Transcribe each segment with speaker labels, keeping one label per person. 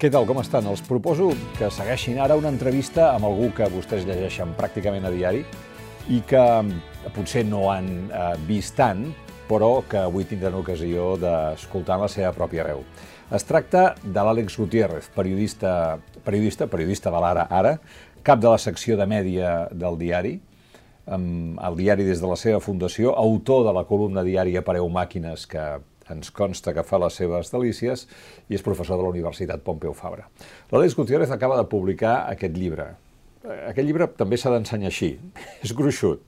Speaker 1: Què tal, com estan? Els proposo que segueixin ara una entrevista amb algú que vostès llegeixen pràcticament a diari i que potser no han eh, vist tant, però que avui tindran ocasió d'escoltar la seva pròpia veu. Es tracta de l'Àlex Gutiérrez, periodista, periodista, periodista de l'Ara Ara, cap de la secció de mèdia del diari, el diari des de la seva fundació, autor de la columna diària Pareu Màquines, que ens consta que fa les seves delícies i és professor de la Universitat Pompeu Fabra. L'Àlex Gutiérrez acaba de publicar aquest llibre. Aquest llibre també s'ha d'ensenyar així. És gruixut.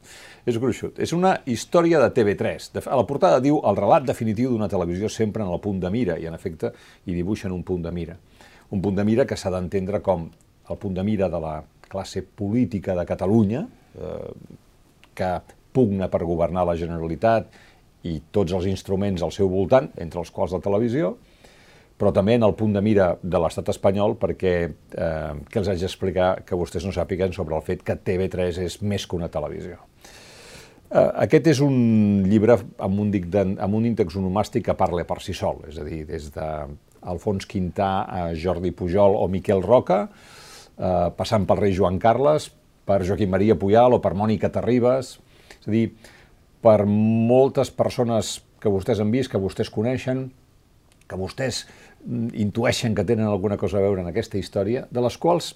Speaker 1: És gruixut. És una història de TV3. A la portada diu el relat definitiu d'una televisió sempre en el punt de mira i, en efecte, hi dibuixen un punt de mira. Un punt de mira que s'ha d'entendre com el punt de mira de la classe política de Catalunya, eh, que pugna per governar la Generalitat i tots els instruments al seu voltant, entre els quals la televisió, però també en el punt de mira de l'estat espanyol perquè eh, que els haig d'explicar que vostès no sàpiguen sobre el fet que TV3 és més que una televisió. Eh, aquest és un llibre amb un, de, amb un índex onomàstic que parla per si sol, és a dir, des d'Alfons Quintà a Jordi Pujol o Miquel Roca, eh, passant pel rei Joan Carles, per Joaquim Maria Puyal o per Mònica Terribas, és a dir, per moltes persones que vostès han vist, que vostès coneixen, que vostès mm, intueixen que tenen alguna cosa a veure en aquesta història, de les quals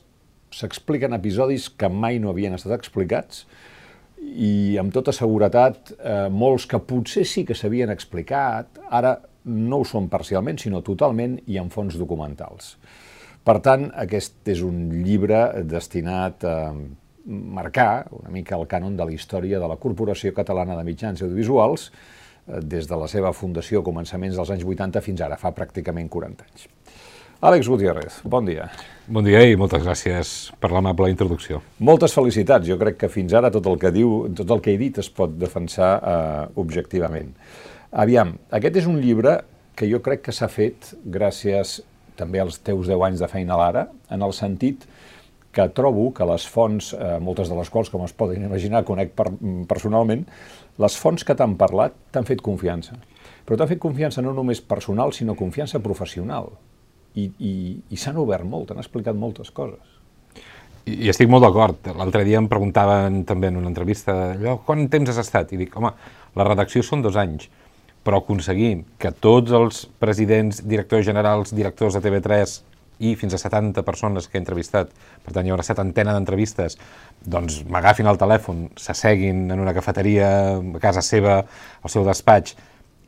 Speaker 1: s'expliquen episodis que mai no havien estat explicats i amb tota seguretat eh, molts que potser sí que s'havien explicat, ara no ho són parcialment, sinó totalment i en fons documentals. Per tant, aquest és un llibre destinat a marcar una mica el cànon de la història de la Corporació Catalana de Mitjans Audiovisuals eh, des de la seva fundació a començaments dels anys 80 fins ara, fa pràcticament 40 anys. Àlex Gutiérrez, bon dia.
Speaker 2: Bon dia i moltes gràcies per l'amable introducció.
Speaker 1: Moltes felicitats. Jo crec que fins ara tot el que diu, tot el que he dit es pot defensar eh, objectivament. Aviam, aquest és un llibre que jo crec que s'ha fet gràcies també als teus 10 anys de feina a l'ara, en el sentit que trobo que les fonts, eh, moltes de les quals, com es poden imaginar, conec per, personalment, les fonts que t'han parlat t'han fet confiança. Però t'han fet confiança no només personal, sinó confiança professional. I, i, i s'han obert molt, han explicat moltes coses.
Speaker 2: I, i estic molt d'acord. L'altre dia em preguntaven també en una entrevista allò, quant temps has estat? I dic, home, la redacció són dos anys, però aconseguir que tots els presidents, directors generals, directors de TV3 i fins a 70 persones que he entrevistat, per tant hi haurà setantena d'entrevistes, doncs m'agafin el telèfon, s'asseguin en una cafeteria a casa seva, al seu despatx,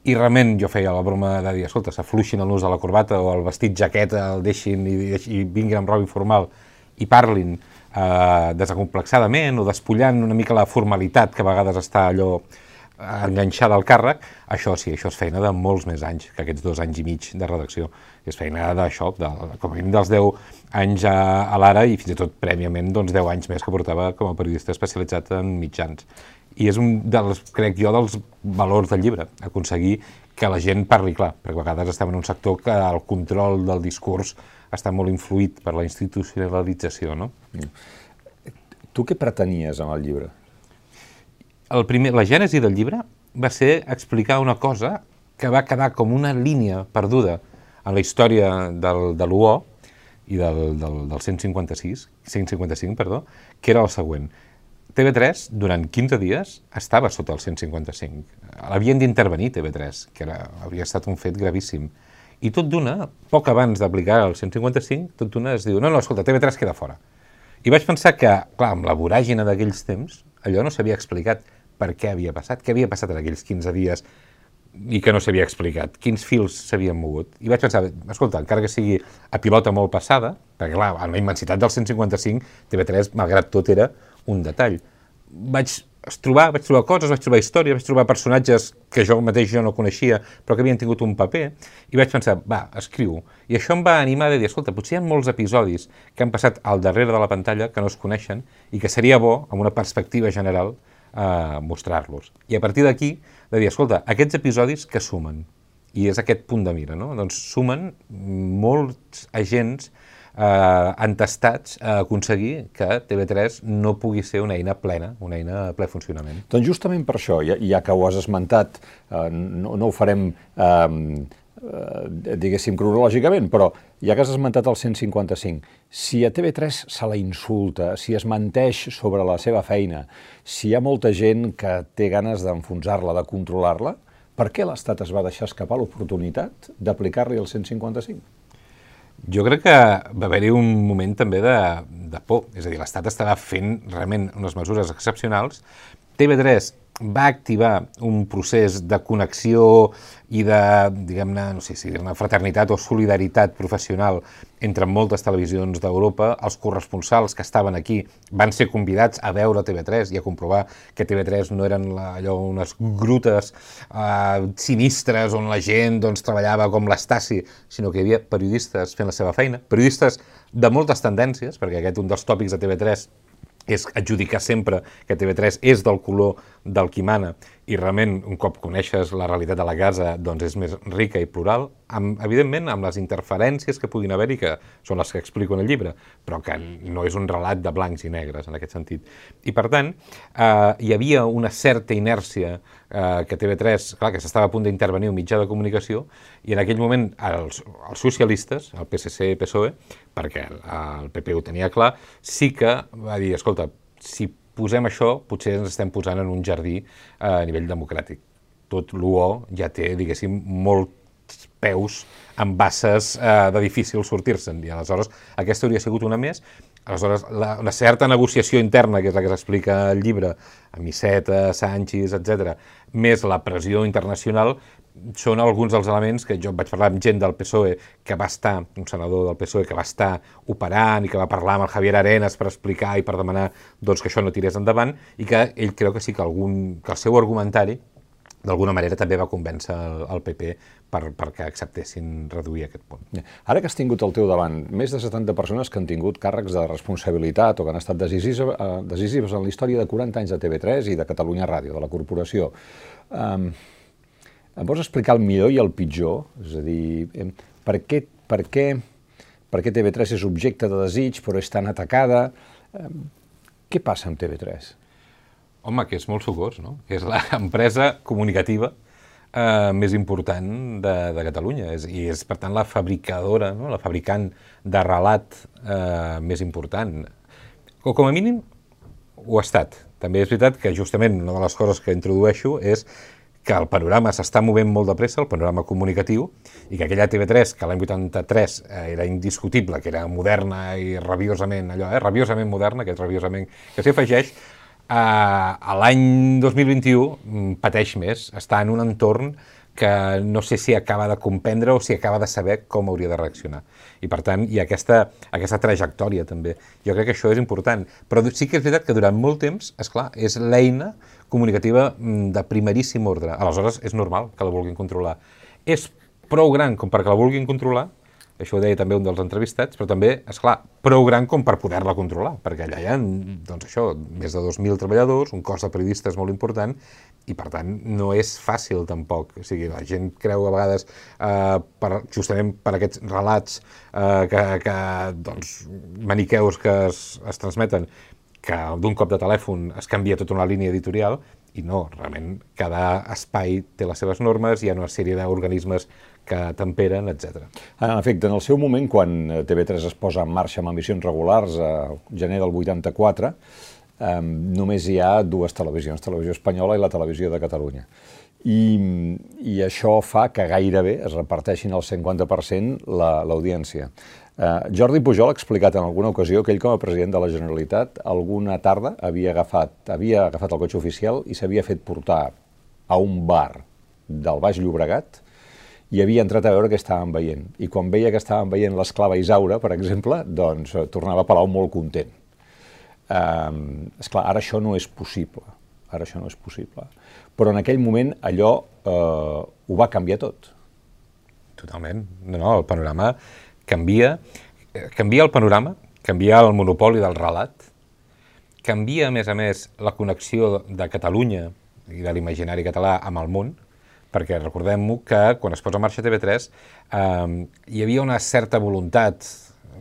Speaker 2: i realment jo feia la broma de dir, escolta, s'afluixin el nus de la corbata o el vestit jaqueta, el deixin i, i vinguin amb roba informal i parlin eh, desacomplexadament o despullant una mica la formalitat que a vegades està allò enganxada al càrrec, això sí, això és feina de molts més anys que aquests dos anys i mig de redacció. És feina d'això, de, com a mínim dels 10 anys a, a l'ara i fins i tot prèviament doncs, 10 anys més que portava com a periodista especialitzat en mitjans. I és un dels, crec jo, dels valors del llibre, aconseguir que la gent parli clar, perquè a vegades estem en un sector que el control del discurs està molt influït per la institucionalització, no?
Speaker 1: Tu què pretenies amb el llibre?
Speaker 2: El primer, la gènesi del llibre va ser explicar una cosa que va quedar com una línia perduda en la història del, de l'UO i del, del, del 156, 155, perdó, que era el següent. TV3, durant 15 dies, estava sota el 155. L'havien d'intervenir TV3, que era, havia estat un fet gravíssim. I tot d'una, poc abans d'aplicar el 155, tot d'una es diu, no, no, escolta, TV3 queda fora. I vaig pensar que, clar, amb la voràgina d'aquells temps, allò no s'havia explicat per què havia passat, què havia passat en aquells 15 dies i que no s'havia explicat, quins fils s'havien mogut. I vaig pensar, escolta, encara que sigui a pilota molt passada, perquè clar, en la immensitat del 155, TV3, malgrat tot, era un detall. Vaig trobar, vaig trobar coses, vaig trobar històries, vaig trobar personatges que jo mateix jo no coneixia, però que havien tingut un paper, i vaig pensar, va, escriu. I això em va animar a dir, escolta, potser hi ha molts episodis que han passat al darrere de la pantalla que no es coneixen i que seria bo, amb una perspectiva general, eh, mostrar-los. I a partir d'aquí, de dir, escolta, aquests episodis que sumen, i és aquest punt de mira, no? Doncs sumen molts agents eh, entestats a aconseguir que TV3 no pugui ser una eina plena, una eina a ple funcionament.
Speaker 1: Doncs justament per això, ja, ja que ho has esmentat, eh, no, no ho farem eh, eh, diguéssim, cronològicament, però ja que has esmentat el 155, si a TV3 se la insulta, si es menteix sobre la seva feina, si hi ha molta gent que té ganes d'enfonsar-la, de controlar-la, per què l'Estat es va deixar escapar l'oportunitat d'aplicar-li el 155?
Speaker 2: Jo crec que va haver-hi un moment també de, de por, és a dir, l'Estat estava fent realment unes mesures excepcionals. TV3 va activar un procés de connexió i de, diguem-ne, no sé si dir-ne fraternitat o solidaritat professional entre moltes televisions d'Europa. Els corresponsals que estaven aquí van ser convidats a veure TV3 i a comprovar que TV3 no eren la, allò unes grutes eh, sinistres on la gent doncs, treballava com l'Estasi, sinó que hi havia periodistes fent la seva feina, periodistes de moltes tendències, perquè aquest un dels tòpics de TV3 és adjudicar sempre que TV3 és del color del qui mana i realment un cop coneixes la realitat de la casa doncs és més rica i plural, amb, evidentment amb les interferències que puguin haver-hi, que són les que explico en el llibre, però que no és un relat de blancs i negres en aquest sentit. I per tant, eh, hi havia una certa inèrcia eh, que TV3, clar, que s'estava a punt d'intervenir un mitjà de comunicació, i en aquell moment els, els socialistes, el PSC i PSOE, perquè el, PP ho tenia clar, sí que va dir, escolta, si posem això, potser ens estem posant en un jardí eh, a nivell democràtic. Tot l'UO ja té, diguéssim, molts peus amb basses eh, de difícil sortir-se'n, i aleshores aquesta hauria sigut una més. Aleshores, la, una certa negociació interna, que és la que s'explica al llibre, a Misseta, Sánchez, etc, més la pressió internacional, són alguns dels elements que jo vaig parlar amb gent del PSOE que va estar, un senador del PSOE que va estar operant i que va parlar amb el Javier Arenas per explicar i per demanar doncs, que això no tirés endavant i que ell creu que sí que, algun, que el seu argumentari d'alguna manera també va convèncer el, el PP per, perquè acceptessin reduir aquest punt.
Speaker 1: Ara que has tingut al teu davant més de 70 persones que han tingut càrrecs de responsabilitat o que han estat decisives, eh, decisives en la història de 40 anys de TV3 i de Catalunya Ràdio, de la corporació, eh, em vols explicar el millor i el pitjor? És a dir, per què, per què, per què TV3 és objecte de desig però és tan atacada? Què passa amb TV3?
Speaker 2: Home, que és molt sucós, no? És l'empresa comunicativa eh, més important de, de Catalunya és, i és, per tant, la fabricadora, no? la fabricant de relat eh, més important. O com a mínim ho ha estat. També és veritat que justament una de les coses que introdueixo és que el panorama s'està movent molt de pressa, el panorama comunicatiu, i que aquella TV3, que l'any 83 eh, era indiscutible, que era moderna i rabiosament, allò, eh, rabiosament moderna, aquest rabiosament que s'hi afegeix, eh, a l'any 2021 mm, pateix més, està en un entorn que no sé si acaba de comprendre o si acaba de saber com hauria de reaccionar. I per tant, hi ha aquesta, aquesta trajectòria també. Jo crec que això és important. Però sí que és veritat que durant molt temps, és clar, és l'eina comunicativa mm, de primeríssim ordre. Aleshores, és normal que la vulguin controlar. És prou gran com perquè la vulguin controlar, això ho deia també un dels entrevistats, però també, és clar, prou gran com per poder-la controlar, perquè allà hi ha, doncs això, més de 2.000 treballadors, un cos de periodistes molt important, i per tant no és fàcil tampoc. O sigui, la gent creu a vegades, eh, per, justament per aquests relats eh, que, que, doncs, maniqueus que es, es transmeten, que d'un cop de telèfon es canvia tota una línia editorial, i no, realment cada espai té les seves normes, hi ha una sèrie d'organismes que temperen, etc.
Speaker 1: En efecte, en el seu moment, quan eh, TV3 es posa en marxa amb emissions regulars, a gener del 84, eh, només hi ha dues televisions, Televisió Espanyola i la Televisió de Catalunya. I, i això fa que gairebé es reparteixin al 50% l'audiència. La, eh, Jordi Pujol ha explicat en alguna ocasió que ell com a president de la Generalitat alguna tarda havia agafat, havia agafat el cotxe oficial i s'havia fet portar a un bar del Baix Llobregat i havia entrat a veure què estàvem veient. I quan veia que estàvem veient l'esclava Isaura, per exemple, doncs eh, tornava a Palau molt content. Um, esclar, ara això no és possible. Ara això no és possible. Però en aquell moment allò eh, ho va canviar tot.
Speaker 2: Totalment. No, no, el panorama canvia, canvia el panorama, canvia el monopoli del relat, canvia, a més a més, la connexió de Catalunya i de l'imaginari català amb el món, perquè recordem-ho que quan es posa en marxa TV3 eh, hi havia una certa voluntat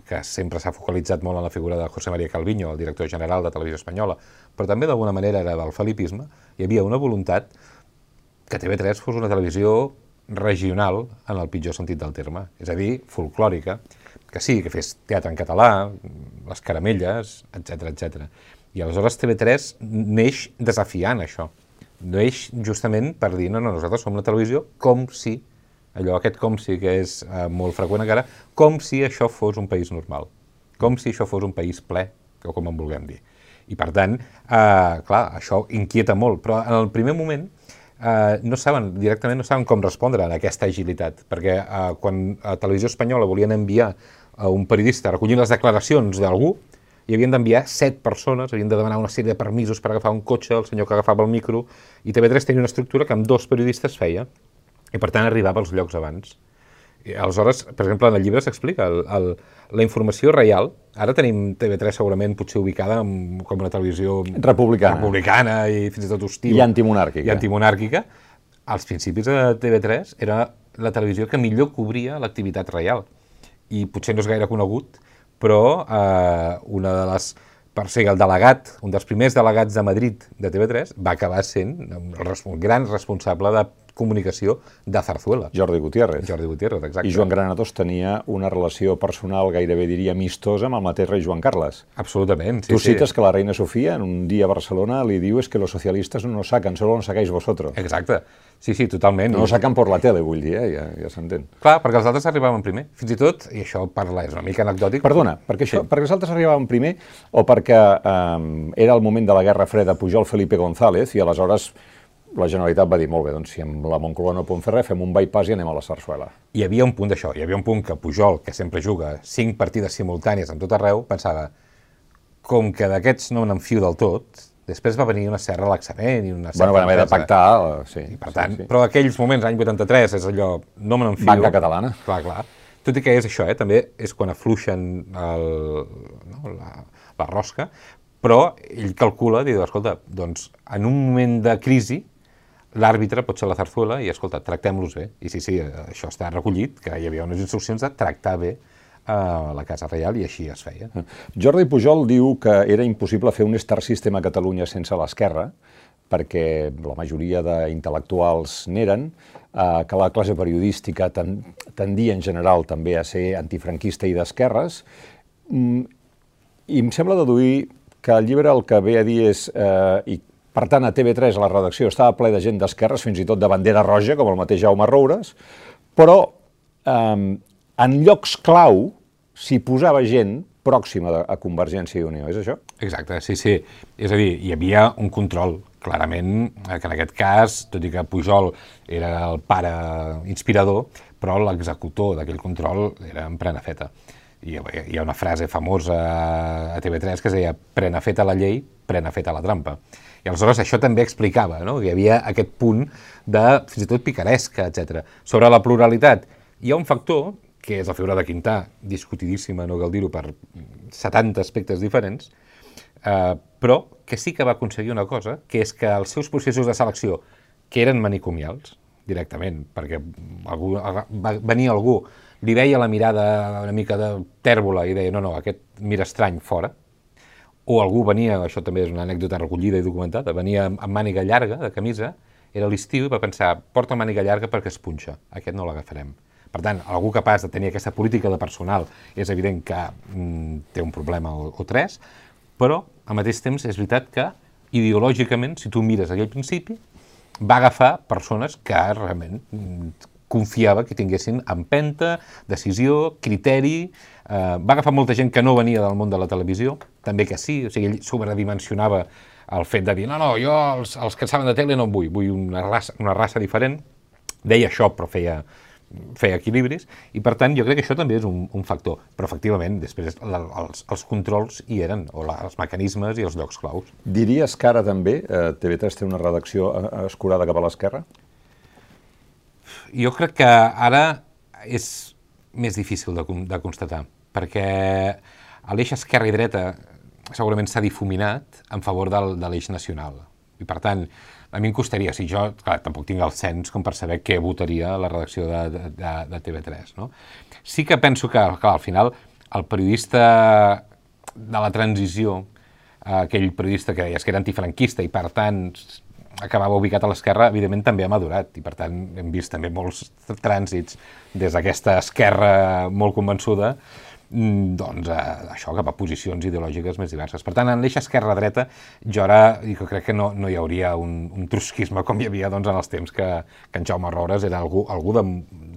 Speaker 2: que sempre s'ha focalitzat molt en la figura de José María Calviño, el director general de Televisió Espanyola, però també d'alguna manera era del felipisme, hi havia una voluntat que TV3 fos una televisió regional en el pitjor sentit del terme, és a dir, folclòrica, que sí, que fes teatre en català, les caramelles, etc etc. I aleshores TV3 neix desafiant això. Neix justament per dir, no, no, nosaltres som la televisió com si, allò aquest com si que és eh, molt freqüent encara, com si això fos un país normal, com si això fos un país ple, o com en vulguem dir. I per tant, eh, clar, això inquieta molt, però en el primer moment eh, no saben, directament no saben com respondre a aquesta agilitat, perquè eh, quan a Televisió Espanyola volien enviar a un periodista recollint les declaracions d'algú, hi havien d'enviar set persones, havien de demanar una sèrie de permisos per agafar un cotxe, el senyor que agafava el micro, i TV3 tenia una estructura que amb dos periodistes feia, i per tant arribava als llocs abans. Aleshores, per exemple, en el llibre s'explica la informació real. Ara tenim TV3 segurament potser ubicada amb, com una televisió
Speaker 1: Republicana.
Speaker 2: republicana i fins i tot hostil.
Speaker 1: I antimonàrquica.
Speaker 2: I antimonàrquica. Als principis de TV3 era la televisió que millor cobria l'activitat real. I potser no és gaire conegut, però eh, una de les per ser el delegat, un dels primers delegats de Madrid de TV3, va acabar sent el gran responsable de comunicació de Zarzuela.
Speaker 1: Jordi Gutiérrez.
Speaker 2: Jordi Gutiérrez, exacte.
Speaker 1: I Joan Granados tenia una relació personal gairebé diria amistosa amb el mateix rei Joan Carles.
Speaker 2: Absolutament, sí,
Speaker 1: tu
Speaker 2: sí.
Speaker 1: cites que la reina Sofia en un dia a Barcelona li diu es que los socialistas no nos sacan, solo nos sacáis vosotros.
Speaker 2: Exacte. Sí, sí, totalment.
Speaker 1: No nos sacan por la tele, vull dir, eh? ja, ja s'entén.
Speaker 2: Clar, perquè els altres arribaven primer. Fins i tot, i això parla, és una mica anecdòtic...
Speaker 1: Perdona, perquè, això, sí. perquè els altres arribaven primer o perquè eh, era el moment de la Guerra Freda, Pujol Felipe González, i aleshores la Generalitat va dir, molt bé, doncs si amb la Moncloa no podem fer res, fem un bypass i anem a la sarsuela.
Speaker 2: Hi havia un punt d'això, hi havia un punt que Pujol, que sempre juga cinc partides simultànies en tot arreu, pensava, com que d'aquests no n'enfio del tot, després va venir una cert relaxament i una certa...
Speaker 1: Bueno, van haver de pactar, eh, sí.
Speaker 2: I per tant,
Speaker 1: sí, sí.
Speaker 2: però aquells moments, any 83, és allò, no me n'enfio.
Speaker 1: Banca catalana.
Speaker 2: Clar, clar. Tot i que és això, eh, també és quan afluixen el, no, la, la rosca, però ell calcula, diu, escolta, doncs en un moment de crisi, l'àrbitre pot ser la zarzuela i, escolta, tractem-los bé. I sí, sí, això està recollit, que hi havia unes instruccions de tractar bé a la Casa Reial i així es feia.
Speaker 1: Jordi Pujol diu que era impossible fer un Star System a Catalunya sense l'esquerra, perquè la majoria d'intel·lectuals n'eren, eh, que la classe periodística ten, tendia en general també a ser antifranquista i d'esquerres, mm, i em sembla deduir que el llibre el que ve a dir és, eh, i per tant a TV3 a la redacció estava ple de gent d'esquerres, fins i tot de bandera roja, com el mateix Jaume Roures, però eh, en llocs clau s'hi posava gent pròxima a Convergència i Unió, és això?
Speaker 2: Exacte, sí, sí. És a dir, hi havia un control, clarament, eh, que en aquest cas, tot i que Pujol era el pare inspirador, però l'executor d'aquell control era en plena feta. I hi ha una frase famosa a TV3 que es deia «Prena feta la llei, prena feta la trampa». I aleshores això també explicava no? que hi havia aquest punt de, fins i tot, picaresca, etc. Sobre la pluralitat, hi ha un factor que és la figura de Quintà, discutidíssima, no cal dir-ho, per 70 aspectes diferents, eh, però que sí que va aconseguir una cosa, que és que els seus processos de selecció, que eren manicomials, directament, perquè algú, va venir algú, li veia la mirada una mica de tèrbola i deia, no, no, aquest mira estrany fora, o algú venia, això també és una anècdota recollida i documentada, venia amb màniga llarga, de camisa, era l'estiu i va pensar, porta màniga llarga perquè es punxa, aquest no l'agafarem. Per tant, algú capaç de tenir aquesta política de personal és evident que mm, té un problema o, o tres, però al mateix temps és veritat que ideològicament, si tu mires aquell principi, va agafar persones que realment mm, confiava que tinguessin empenta, decisió, criteri, eh, va agafar molta gent que no venia del món de la televisió, també que sí, o sigui, ell sobredimensionava el fet de dir no, no, jo els, els que saben de tele no en vull, vull una raça, una raça diferent, deia això però feia, feia equilibris, i per tant jo crec que això també és un, un factor, però efectivament després la, els, els controls hi eren, o la, els mecanismes i els llocs claus.
Speaker 1: Diries que ara també eh, TV3 té una redacció eh, escurada cap a l'esquerra?
Speaker 2: Jo crec que ara és més difícil de, de constatar, perquè l'eix esquerra i dreta segurament s'ha difuminat en favor del, de l'eix nacional. I per tant, a mi em costaria, si jo, clar, tampoc tinc el cens com per saber què votaria la redacció de, de, de TV3, no? Sí que penso que, clar, al final, el periodista de la transició, aquell periodista que deies que era antifranquista i, per tant, acabava ubicat a l'esquerra, evidentment també ha madurat i per tant hem vist també molts trànsits des d'aquesta esquerra molt convençuda doncs eh, això cap a posicions ideològiques més diverses. Per tant, en l'eix esquerra-dreta jo ara jo crec que no, no hi hauria un, un trusquisme com hi havia doncs, en els temps que, que en Jaume Roures era algú, algú de,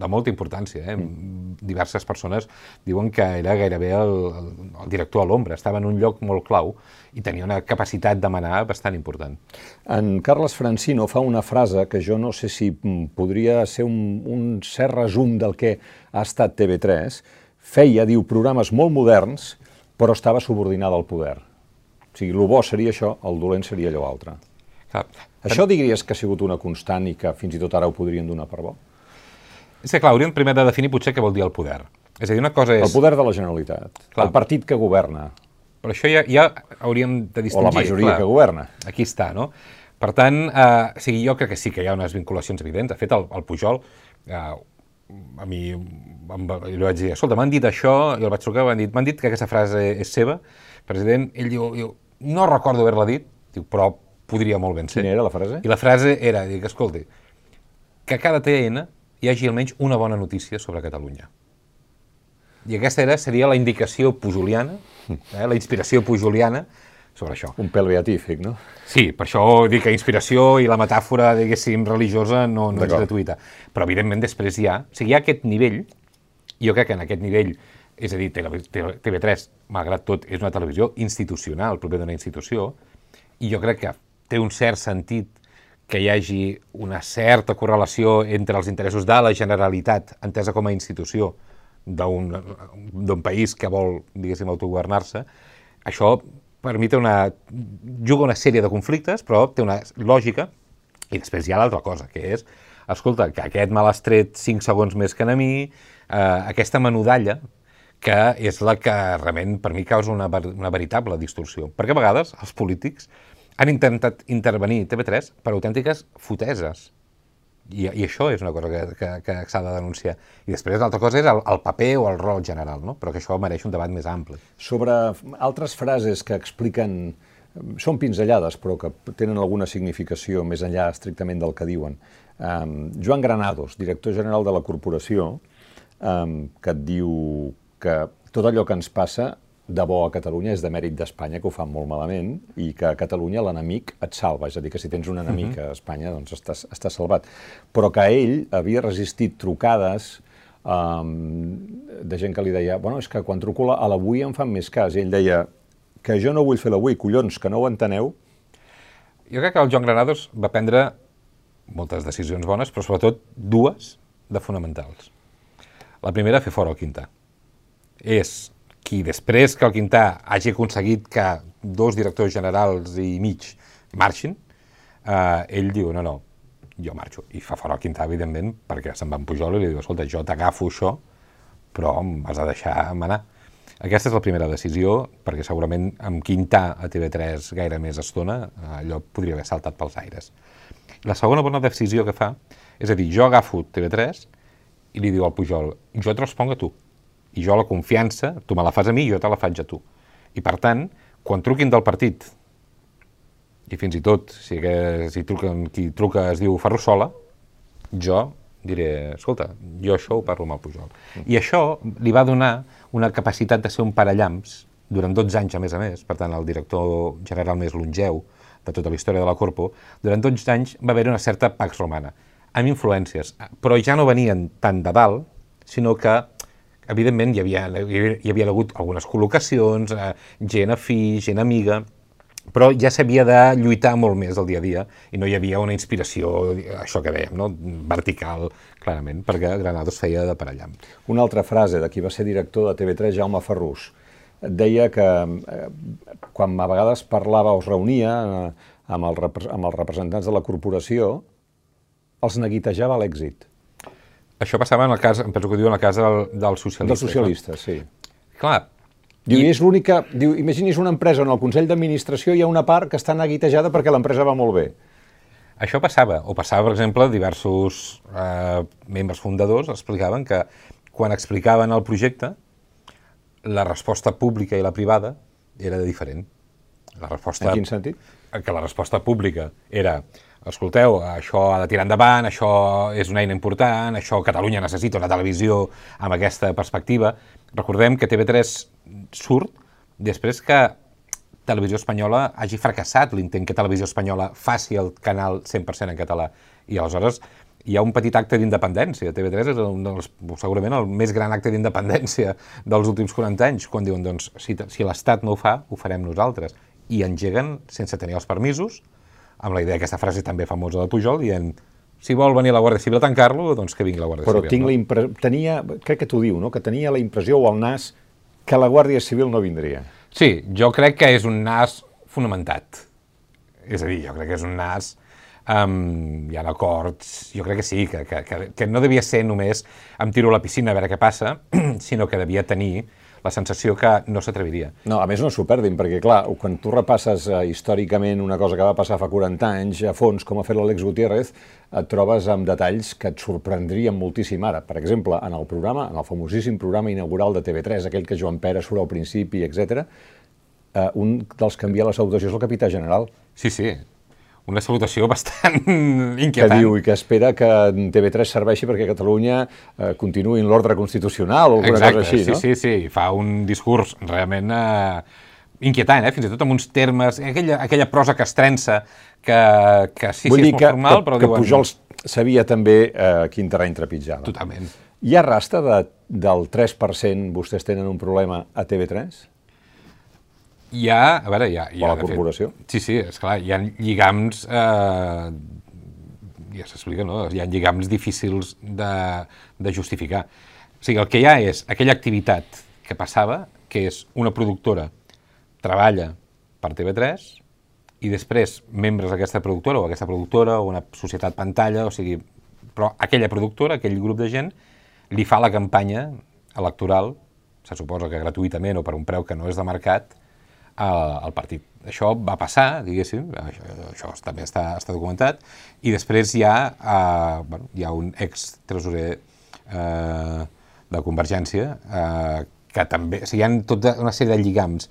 Speaker 2: de molta importància. Eh? Mm. Diverses persones diuen que era gairebé el, el, el director a l'ombra, estava en un lloc molt clau i tenia una capacitat de manar bastant important.
Speaker 1: En Carles Francino fa una frase que jo no sé si mm, podria ser un, un cert resum del que ha estat TV3. Feia, diu, programes molt moderns, però estava subordinada al poder. O sigui, el bo seria això, el dolent seria allò altre. Clar. Això diries que ha sigut una constant i que fins i tot ara ho podrien donar per bo?
Speaker 2: És que, clar, hauríem primer de definir potser què vol dir el poder. És a dir, una cosa és...
Speaker 1: El poder de la Generalitat, clar. el partit que governa.
Speaker 2: Però això ja, ja hauríem de distingir.
Speaker 1: O la majoria clar, que governa.
Speaker 2: Aquí està, no? Per tant, eh, o sigui, jo crec que sí que hi ha unes vinculacions evidents. De fet, el, el Pujol, eh, a mi em, li vaig dir, escolta, m'han dit això, i el vaig trucar, m'han dit, dit que aquesta frase és seva, president, ell diu, diu no recordo haver-la dit, diu, però podria molt ben ser.
Speaker 1: Quina era la frase?
Speaker 2: I la frase era, dic, escolti, que cada TN hi hagi almenys una bona notícia sobre Catalunya. I aquesta era, seria la indicació pujoliana, eh, la inspiració pujoliana sobre això.
Speaker 1: Un pèl beatífic, no?
Speaker 2: Sí, per això dic que inspiració i la metàfora, diguéssim, religiosa no, no és gratuïta. Però, evidentment, després hi ha... O sigui, hi ha aquest nivell, jo crec que en aquest nivell, és a dir, TV3, malgrat tot, és una televisió institucional, proper d'una institució, i jo crec que té un cert sentit que hi hagi una certa correlació entre els interessos de la Generalitat, entesa com a institució, d'un país que vol, diguéssim, autogovernar-se, això per mi té una, juga una sèrie de conflictes, però té una lògica, i després hi ha l'altra cosa, que és, escolta, que aquest me l'has tret 5 segons més que a mi, eh, aquesta menudalla, que és la que realment per mi causa una, una veritable distorsió. Perquè a vegades els polítics han intentat intervenir TV3 per autèntiques foteses i, I això és una cosa que, que, que s'ha de denunciar. I després l'altra cosa és el, el paper o el rol general, no? però que això mereix un debat més ampli.
Speaker 1: Sobre altres frases que expliquen, són pinzellades, però que tenen alguna significació més enllà estrictament del que diuen. Um, Joan Granados, director general de la corporació, um, que et diu que tot allò que ens passa de bo a Catalunya és de mèrit d'Espanya, que ho fan molt malament, i que a Catalunya l'enemic et salva. És a dir, que si tens un enemic uh -huh. a Espanya, doncs estàs, estàs salvat. Però que ell havia resistit trucades um, de gent que li deia bueno, és que quan truco a l'avui em fan més cas. I ell deia que jo no vull fer l'avui, collons, que no ho enteneu.
Speaker 2: Jo crec que el Joan Granados va prendre moltes decisions bones, però sobretot dues de fonamentals. La primera, fer fora el Quintà. És qui després que el Quintà hagi aconseguit que dos directors generals i mig marxin, eh, ell diu, no, no, jo marxo. I fa fora el Quintà, evidentment, perquè se'n va en Pujol i li diu, escolta, jo t'agafo això, però em has de deixar manar. Aquesta és la primera decisió, perquè segurament amb Quintà a TV3 gaire més estona, allò podria haver saltat pels aires. La segona bona decisió que fa és a dir, jo agafo TV3 i li diu al Pujol, jo et responc a tu i jo la confiança, tu me la fas a mi i jo te la faig a tu. I per tant, quan truquin del partit, i fins i tot, si, que, si truquen, qui truca es diu Ferrusola, jo diré, escolta, jo això ho parlo amb el Pujol. I això li va donar una capacitat de ser un parellams durant 12 anys, a més a més, per tant, el director general més longeu de tota la història de la Corpo, durant 12 anys va haver una certa pax romana, amb influències, però ja no venien tant de dalt, sinó que evidentment hi havia, hi havia hagut algunes col·locacions, eh, gent afí, gent amiga, però ja s'havia de lluitar molt més el dia a dia i no hi havia una inspiració, això que dèiem, no? vertical, clarament, perquè Granados feia de parellam.
Speaker 1: Una altra frase de qui va ser director de TV3, Jaume Ferrús, deia que eh, quan a vegades parlava o es reunia eh, amb, el, amb els representants de la corporació, els neguitejava l'èxit.
Speaker 2: Això passava en el cas, em penso que ho diu en el cas del, dels socialistes.
Speaker 1: Dels socialistes, sí.
Speaker 2: Clar.
Speaker 1: Diu, i... és l'única... Diu, imagini's una empresa on al Consell d'Administració hi ha una part que està neguitejada perquè l'empresa va molt bé.
Speaker 2: Això passava, o passava, per exemple, diversos eh, membres fundadors explicaven que quan explicaven el projecte, la resposta pública i la privada era diferent.
Speaker 1: La resposta... En quin sentit?
Speaker 2: Que la resposta pública era escolteu, això ha de tirar endavant, això és una eina important, això Catalunya necessita una televisió amb aquesta perspectiva. Recordem que TV3 surt després que Televisió Espanyola hagi fracassat l'intent que Televisió Espanyola faci el canal 100% en català. I aleshores hi ha un petit acte d'independència. TV3 és un dels, segurament el més gran acte d'independència dels últims 40 anys, quan diuen, doncs, si, si l'Estat no ho fa, ho farem nosaltres. I engeguen sense tenir els permisos, amb la idea d'aquesta frase també famosa de Pujol, dient si vol venir la Guàrdia Civil a tancar-lo, doncs que vingui la Guàrdia
Speaker 1: Però
Speaker 2: Civil.
Speaker 1: tinc
Speaker 2: no?
Speaker 1: la impressió, tenia, crec que t'ho diu, no? que tenia la impressió o el nas que la Guàrdia Civil no vindria.
Speaker 2: Sí, jo crec que és un nas fonamentat. És a dir, jo crec que és un nas... Um, hi ha acords, jo crec que sí, que, que, que, que no devia ser només em tiro a la piscina a veure què passa, sinó que devia tenir la sensació que no s'atreviria.
Speaker 1: No, a més no s'ho perdin, perquè clar, quan tu repasses eh, històricament una cosa que va passar fa 40 anys a fons, com ha fet l'Àlex Gutiérrez, et trobes amb detalls que et sorprendrien moltíssim ara. Per exemple, en el programa, en el famosíssim programa inaugural de TV3, aquell que Joan Pere surt al principi, etc, eh, un dels que envia la salutació és el capità general,
Speaker 2: Sí, sí, una salutació bastant
Speaker 1: que
Speaker 2: inquietant.
Speaker 1: diu i que espera que TV3 serveixi perquè Catalunya eh, continuï en l'ordre constitucional o alguna
Speaker 2: Exacte,
Speaker 1: cosa així,
Speaker 2: sí,
Speaker 1: no?
Speaker 2: sí, sí, fa un discurs realment eh, inquietant, eh? fins i tot amb uns termes, aquella, aquella prosa castrença que, que sí,
Speaker 1: Vull
Speaker 2: sí, és molt
Speaker 1: que,
Speaker 2: formal,
Speaker 1: que,
Speaker 2: però
Speaker 1: que
Speaker 2: diuen...
Speaker 1: Pujol sabia també eh, quin terreny trepitjava.
Speaker 2: Totalment.
Speaker 1: Hi ha rasta de, del 3% vostès tenen un problema a TV3?
Speaker 2: Hi ha, a veure, hi ha... Hi
Speaker 1: O
Speaker 2: ha
Speaker 1: la
Speaker 2: de fet-
Speaker 1: corporació.
Speaker 2: Sí, sí, esclar, hi ha lligams, eh, ja s'explica, no? Hi ha lligams difícils de, de justificar. O sigui, el que hi ha és aquella activitat que passava, que és una productora treballa per TV3 i després membres d'aquesta productora o aquesta productora o una societat pantalla, o sigui, però aquella productora, aquell grup de gent, li fa la campanya electoral, se suposa que gratuïtament o per un preu que no és de mercat, al, al partit. Això va passar, diguéssim, això, això també està, està documentat, i després hi ha, eh, bueno, hi ha un ex-tresorer eh, de Convergència eh, que també... O sigui, hi ha tota una sèrie de lligams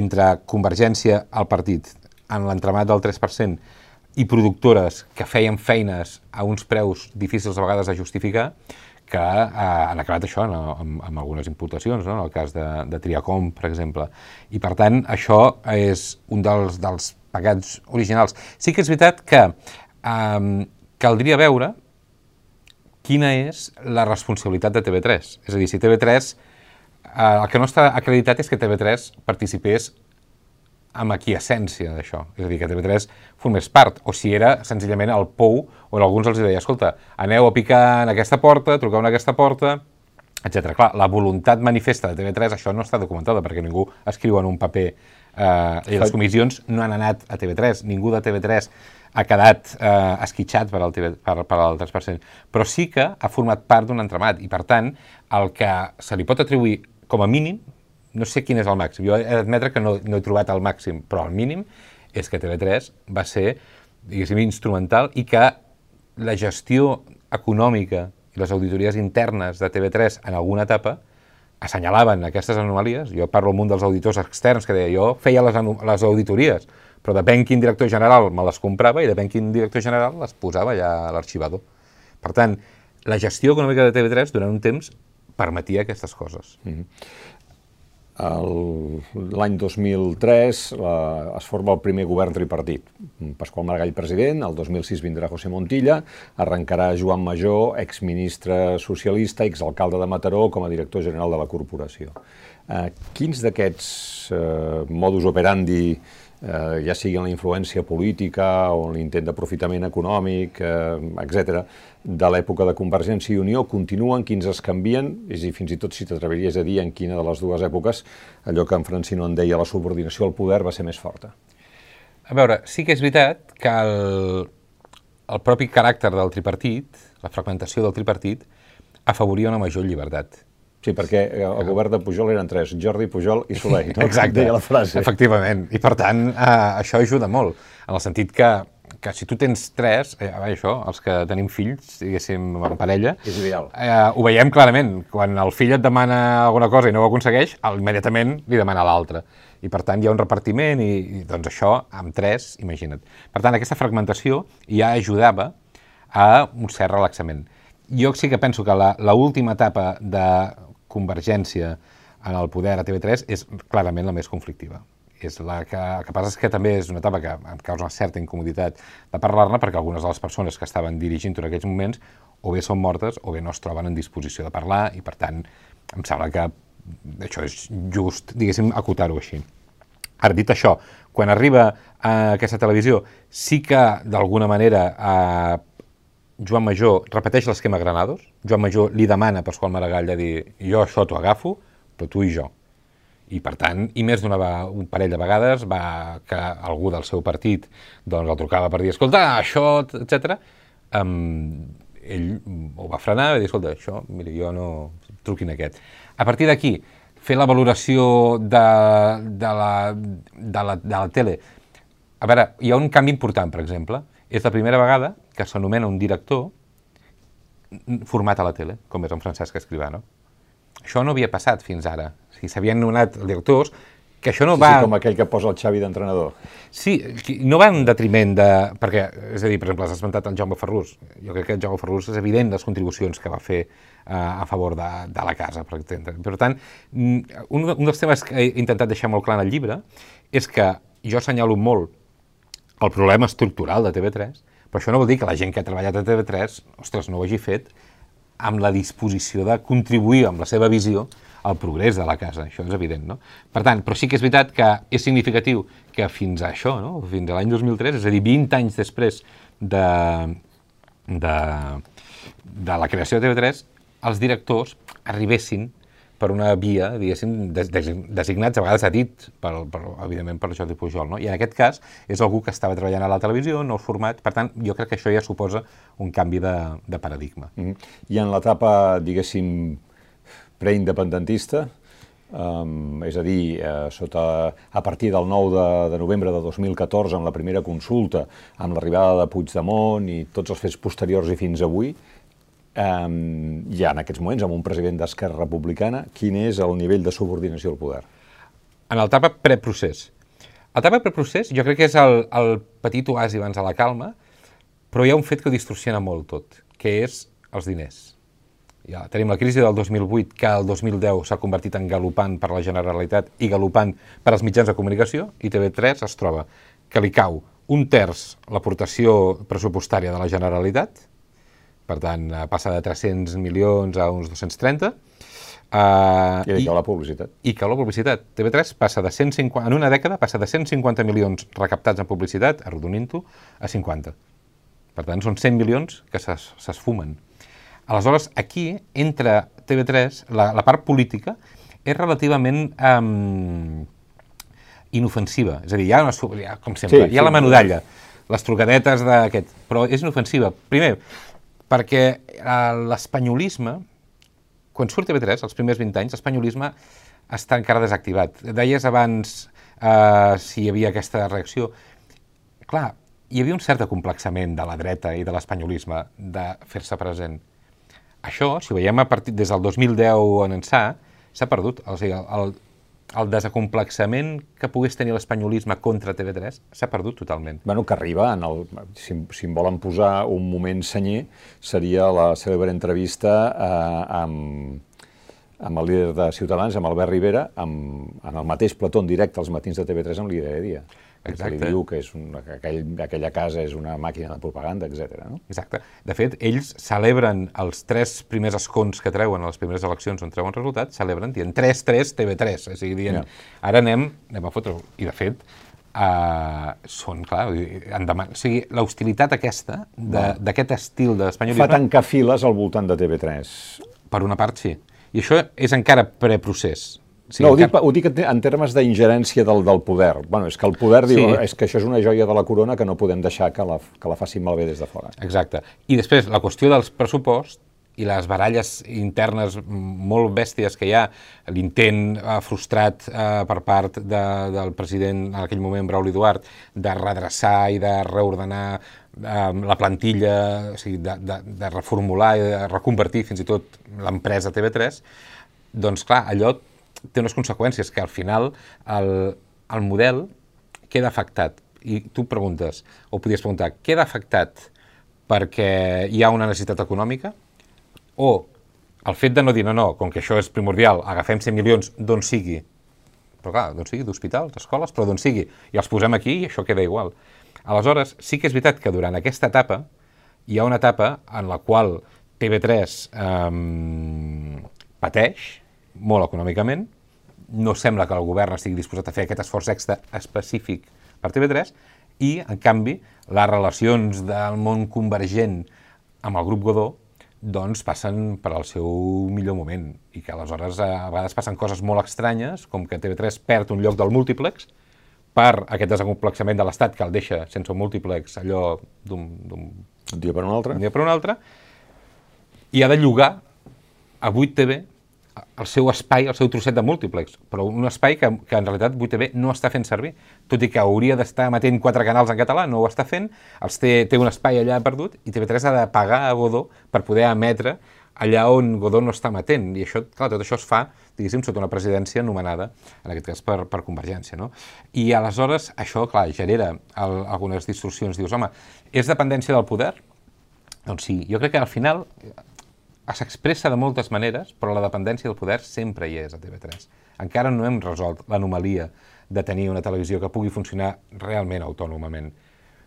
Speaker 2: entre Convergència al partit en l'entremat del 3% i productores que feien feines a uns preus difícils a vegades de justificar, que eh, han acabat això no? amb, amb algunes imputacions, no? en el cas de, de Triacom, per exemple. I, per tant, això és un dels, dels pecats originals. Sí que és veritat que eh, caldria veure quina és la responsabilitat de TV3. És a dir, si TV3... Eh, el que no està acreditat és que TV3 participés amb aquiescència d'això. És a dir, que TV3 formés part, o si era senzillament el pou on alguns els deia, escolta, aneu a picar en aquesta porta, truqueu en aquesta porta, etc. Clar, la voluntat manifesta de TV3, això no està documentada, perquè ningú escriu en un paper eh, i les comissions no han anat a TV3, ningú de TV3 ha quedat eh, esquitxat per al, TV, per, per al 3%, però sí que ha format part d'un entramat, i per tant, el que se li pot atribuir com a mínim, no sé quin és el màxim, jo he d'admetre que no, no he trobat el màxim, però el mínim és que TV3 va ser, diguéssim, instrumental i que la gestió econòmica i les auditories internes de TV3 en alguna etapa assenyalaven aquestes anomalies. Jo parlo amb un dels auditors externs que deia jo feia les, les auditories, però depèn quin director general me les comprava i depèn quin director general les posava allà a l'arxivador. Per tant, la gestió econòmica de TV3 durant un temps permetia aquestes coses.
Speaker 1: El- L'any 2003 la, es forma el primer govern tripartit. Pasqual Maragall president, el 2006 vindrà José Montilla, arrencarà Joan Major, exministre socialista, exalcalde de Mataró, com a director general de la corporació. Eh, quins d'aquests eh, modus operandi, eh, ja sigui en la influència política o en l'intent d'aprofitament econòmic, eh, etc., de l'època de Convergència i Unió continuen, quins es canvien, és a dir, fins i tot si t'atreviries a dir en quina de les dues èpoques allò que en Francino en deia la subordinació al poder va ser més forta.
Speaker 2: A veure, sí que és veritat que el, el propi caràcter del tripartit, la fragmentació del tripartit, afavoria una major llibertat.
Speaker 1: Sí, perquè eh, el govern de Pujol eren tres, Jordi, Pujol i Soleil, no? Deia la frase.
Speaker 2: Efectivament. I per tant, eh, això ajuda molt, en el sentit que que si tu tens tres, eh, això, els que tenim fills, diguéssim, en parella,
Speaker 1: És ideal.
Speaker 2: eh, ho veiem clarament. Quan el fill et demana alguna cosa i no ho aconsegueix, immediatament li demana l'altre. I per tant hi ha un repartiment i, i doncs això, amb tres, imagina't. Per tant, aquesta fragmentació ja ajudava a un cert relaxament. Jo sí que penso que la, la última etapa de convergència en el poder a TV3 és clarament la més conflictiva. És la que, el que passa és que també és una etapa que em causa una certa incomoditat de parlar-ne perquè algunes de les persones que estaven dirigint en aquells moments o bé són mortes o bé no es troben en disposició de parlar i per tant em sembla que això és just, diguéssim, acotar-ho així. Ara, dit això, quan arriba a aquesta televisió, sí que d'alguna manera eh, Joan Major repeteix l'esquema Granados. Joan Major li demana a Pasqual Maragall de dir jo això t'ho agafo, però tu i jo. I per tant, i més d'una un parell de vegades va que algú del seu partit doncs, el trucava per dir, escolta, això, etc. Um, ell ho va frenar i va dir, escolta, això, mira, jo no... truquin aquest. A partir d'aquí, fer la valoració de, de, la, de, la, de la tele. A veure, hi ha un canvi important, per exemple. És la primera vegada que s'anomena un director format a la tele, com és en Francesc Escribano. Això no havia passat fins ara. O sigui, s'havien nomenat directors que això no
Speaker 1: Sí,
Speaker 2: va...
Speaker 1: sí, com aquell que posa el Xavi d'entrenador.
Speaker 2: Sí, no va en detriment de... Perquè, és a dir, per exemple, has esmentat el Jaume Ferrús. Jo crec que el Jaume Ferrús és evident les contribucions que va fer eh, a favor de, de la casa, per exemple. Per tant, mm, un, un dels temes que he intentat deixar molt clar en el llibre és que jo assenyalo molt el problema estructural de TV3, però això no vol dir que la gent que ha treballat a TV3, ostres, no ho hagi fet amb la disposició de contribuir amb la seva visió al progrés de la casa, això és evident, no? Per tant, però sí que és veritat que és significatiu que fins a això, no? fins a l'any 2003, és a dir, 20 anys després de, de, de la creació de TV3, els directors arribessin per una via, diguéssim, des, des, designats, a vegades a dit, per, per, evidentment, per Jordi Pujol, no? I en aquest cas és algú que estava treballant a la televisió, no format, per tant, jo crec que això ja suposa un canvi de, de paradigma.
Speaker 1: Mm. I en l'etapa, diguéssim, preindependentista, um, és a dir, eh, sota, a partir del 9 de, de novembre de 2014, amb la primera consulta, amb l'arribada de Puigdemont i tots els fets posteriors i fins avui, um, ja en aquests moments, amb un president d'Esquerra Republicana, quin és el nivell de subordinació al poder?
Speaker 2: En l'etapa preprocés. L'etapa preprocés jo crec que és el, el petit oasi abans de la calma, però hi ha un fet que ho distorsiona molt tot, que és els diners. Ja tenim la crisi del 2008, que el 2010 s'ha convertit en galopant per la Generalitat i galopant per als mitjans de comunicació, i TV3 es troba que li cau un terç l'aportació pressupostària de la Generalitat, per tant, eh, passa de 300 milions a uns 230, Uh,
Speaker 1: I d'aquí la publicitat.
Speaker 2: i que la publicitat. TV3 passa de 150, en una dècada passa de 150 milions recaptats en publicitat, arrodonint-ho, a 50. Per tant, són 100 milions que s'es- s'esfumen. Aleshores, aquí, entre TV3, la, la part política és relativament um, inofensiva. És a dir, hi ha, una, hi ha com sempre,
Speaker 1: Sí,
Speaker 2: hi ha
Speaker 1: sí.
Speaker 2: la menudalla, les trucadetes d'aquest, però és inofensiva. Primer, perquè eh, l'espanyolisme, quan surt TV3, els primers 20 anys, l'espanyolisme està encara desactivat. Deies abans eh, si hi havia aquesta reacció. Clar, hi havia un cert acomplexament de la dreta i de l'espanyolisme de fer-se present. Això, si ho veiem a partir des del 2010 en ençà, s'ha perdut. O sigui, el, el, el desacomplexament que pogués tenir l'espanyolisme contra TV3 s'ha perdut totalment.
Speaker 1: Bueno, que arriba, en el, si, si em volen posar un moment senyer, seria la cèlebre entrevista eh, amb, amb el líder de Ciutadans, amb Albert Rivera, amb, en el mateix plató en directe als matins de TV3 amb l'Idea de Dia. Que
Speaker 2: Exacte.
Speaker 1: li diu que, és una, que aquell, aquella casa és una màquina de propaganda, etc. No?
Speaker 2: Exacte. De fet, ells celebren els tres primers escons que treuen a les primeres eleccions on treuen resultats, celebren dient 3-3 TV3, és a dir, dient,
Speaker 1: Ja.
Speaker 2: ara anem, anem a fotre-ho. I de fet, uh, són, clar, vull dir, en deman... o sigui, l'hostilitat aquesta, de- d'aquest estil
Speaker 1: Fa
Speaker 2: d'espanyolisme,
Speaker 1: tancar files al voltant de TV3.
Speaker 2: per una part sí. I això és encara preprocés. Sigui,
Speaker 1: no, ho dic,
Speaker 2: encara-
Speaker 1: ho dic en te- en termes d'ingerència del, del poder. Bueno, és que el poder diu
Speaker 2: Sí.
Speaker 1: és que això és una joia de la corona que no podem deixar que la, que la facin malbé des de fora.
Speaker 2: Exacte. I després, la qüestió dels pressupost i les baralles internes molt bèsties que hi ha, l'intent eh, frustrat eh, per part de, del president en aquell moment, Brauli Duart, de redreçar i de reordenar eh, la plantilla, o sigui, de, de, de reformular i de reconvertir fins i tot l'empresa TV3, doncs clar, allò té unes conseqüències que al final el, el model queda afectat. I tu preguntes, o podries preguntar, queda afectat perquè hi ha una necessitat econòmica? o el fet de no dir, no, no, com que això és primordial, agafem 100 milions d'on sigui, però clar, d'on sigui, d'hospitals, d'escoles, però d'on sigui, i els posem aquí i això queda igual. Aleshores, sí que és veritat que durant aquesta etapa hi ha una etapa en la qual TV3 eh, pateix molt econòmicament, no sembla que el govern estigui disposat a fer aquest esforç extra específic per TV3 i, en canvi, les relacions del món convergent amb el grup Godó doncs passen per al seu millor moment i que aleshores a vegades passen coses molt estranyes, com que TV3 perd un lloc del múltiplex per aquest desacomplexament de l'Estat que el deixa sense un múltiplex allò d'un...
Speaker 1: Un dia per un altre.
Speaker 2: Un dia per un altre, i ha de llogar a 8TV el seu espai, el seu trosset de múltiplex, però un espai que, que en realitat 8TV no està fent servir, tot i que hauria d'estar emetent quatre canals en català, no ho està fent, els té, té un espai allà perdut i TV3 ha de pagar a Godó per poder emetre allà on Godó no està emetent, i això, clar, tot això es fa, diguéssim, sota una presidència anomenada, en aquest cas per, per Convergència, no? I aleshores això, clar, genera el, algunes distorsions. Dius, home, és dependència del poder? Doncs sí, jo crec que al final s'expressa de moltes maneres, però la dependència del poder sempre hi és a TV3. Encara no hem resolt l'anomalia de tenir una televisió que pugui funcionar realment autònomament.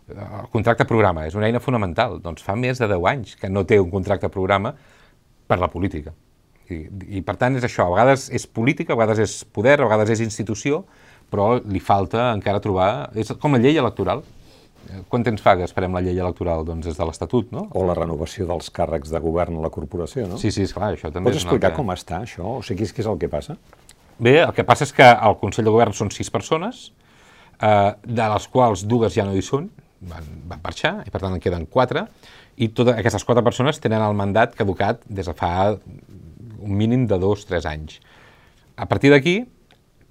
Speaker 2: El contracte programa és una eina fonamental. Doncs fa més de 10 anys que no té un contracte programa per la política. I, i per tant és això, a vegades és política, a vegades és poder, a vegades és institució, però li falta encara trobar... És com la llei electoral. Quant temps fa que esperem la llei electoral? Doncs des de l'Estatut, no?
Speaker 1: O la renovació dels càrrecs de govern a la corporació, no?
Speaker 2: Sí, sí, esclar, això també
Speaker 1: Pots explicar altra... com està això? O sigui, què és el que passa?
Speaker 2: Bé, el que passa és que al Consell de Govern són sis persones, eh, de les quals dues ja no hi són, van, van marxar, i per tant en queden quatre, i totes aquestes quatre persones tenen el mandat caducat des de fa un mínim de dos, tres anys. A partir d'aquí,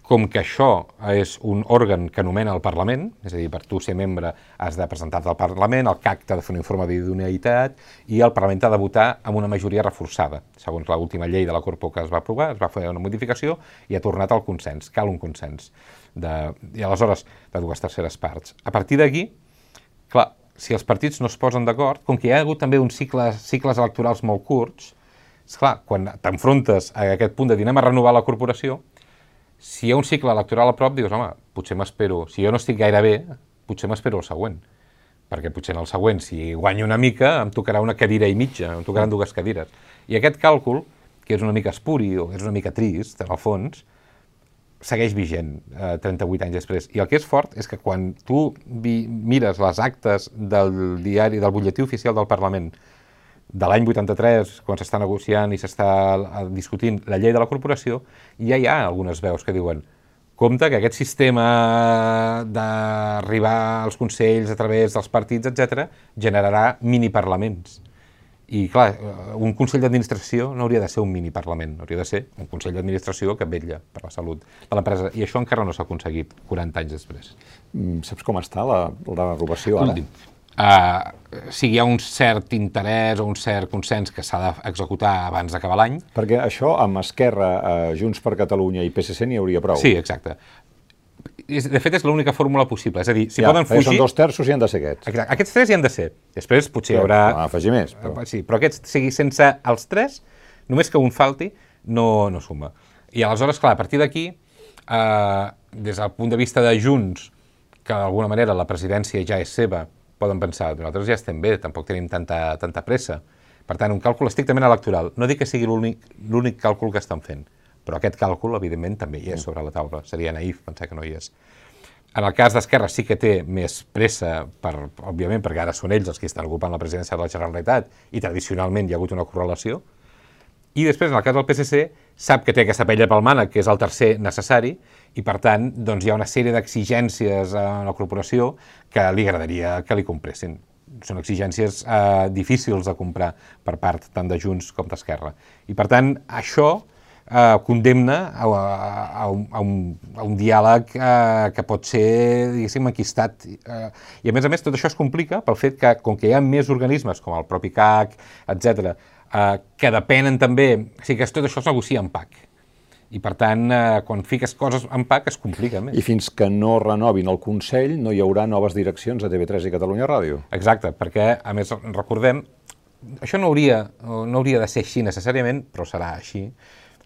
Speaker 2: com que això és un òrgan que anomena el Parlament, és a dir, per tu ser membre has de presentar-te al Parlament, el CAC t'ha de fer un informe d'idoneïtat i el Parlament t'ha de votar amb una majoria reforçada. Segons l'última llei de la Corpo que es va aprovar, es va fer una modificació i ha tornat al consens. Cal un consens. De, I aleshores, de dues terceres parts. A partir d'aquí, clar, si els partits no es posen d'acord, com que hi ha hagut també uns cicles, cicles electorals molt curts, és clar, quan t'enfrontes a aquest punt de dir anem a renovar la corporació, si hi ha un cicle electoral a prop, dius, home, potser m'espero, si jo no estic gaire bé, potser m'espero el següent. Perquè potser en el següent, si guanyo una mica, em tocarà una cadira i mitja, em tocaran dues cadires. I aquest càlcul, que és una mica espuri o és una mica trist, en el fons, segueix vigent eh, 38 anys després. I el que és fort és que quan tu mires les actes del diari, del butlletí oficial del Parlament de l'any 83, quan s'està negociant i s'està eh, discutint la llei de la corporació, ja hi ha algunes veus que diuen compte que aquest sistema d'arribar als consells a través dels partits, etc generarà miniparlaments. I, clar, un consell d'administració no hauria de ser un miniparlament, hauria de ser un consell d'administració que vetlla per la salut de l'empresa. I això encara no s'ha aconseguit 40 anys després.
Speaker 1: Mm, saps com està la, la renovació ara? Últim
Speaker 2: Uh, si hi ha un cert interès o un cert consens que s'ha d'executar abans d'acabar l'any.
Speaker 1: Perquè això amb Esquerra, uh, Junts per Catalunya i PSC n'hi hauria prou.
Speaker 2: Sí, exacte. De fet, és l'única fórmula possible. És a dir, si ja, poden fugir...
Speaker 1: Són dos terços i han de ser aquests.
Speaker 2: Exacte. Aquests tres hi han de ser. Després potser sí, hi haurà...
Speaker 1: No, afegir més. Però...
Speaker 2: Sí, però aquests, sigui, sense els tres, només que un falti, no, no suma. I aleshores, clar, a partir d'aquí, eh, des del punt de vista de Junts, que d'alguna manera la presidència ja és seva, poden pensar, nosaltres ja estem bé, tampoc tenim tanta, tanta pressa. Per tant, un càlcul estrictament electoral. No dic que sigui l'únic càlcul que estan fent, però aquest càlcul, evidentment, també hi és mm. sobre la taula. Seria naïf pensar que no hi és. En el cas d'Esquerra sí que té més pressa, per, òbviament, perquè ara són ells els que estan ocupant la presidència de la Generalitat i tradicionalment hi ha hagut una correlació. I després, en el cas del PSC, sap que té aquesta pella pel mànec, que és el tercer necessari, i per tant doncs, hi ha una sèrie d'exigències a la corporació que li agradaria que li compressin. són exigències eh, difícils de comprar per part tant de Junts com d'Esquerra. I per tant, això eh, condemna a, a, a, un, a, un, a un diàleg eh, que pot ser, diguéssim, enquistat. Eh, I a més a més, tot això es complica pel fet que, com que hi ha més organismes, com el propi CAC, etc, eh, que depenen també, o sigui que tot això es negocia en PAC i per tant, eh, quan fiques coses en PAC es complica més.
Speaker 1: I fins que no renovin el Consell no hi haurà noves direccions a TV3 i Catalunya Ràdio.
Speaker 2: Exacte, perquè, a més, recordem, això no hauria, no hauria de ser així necessàriament, però serà així.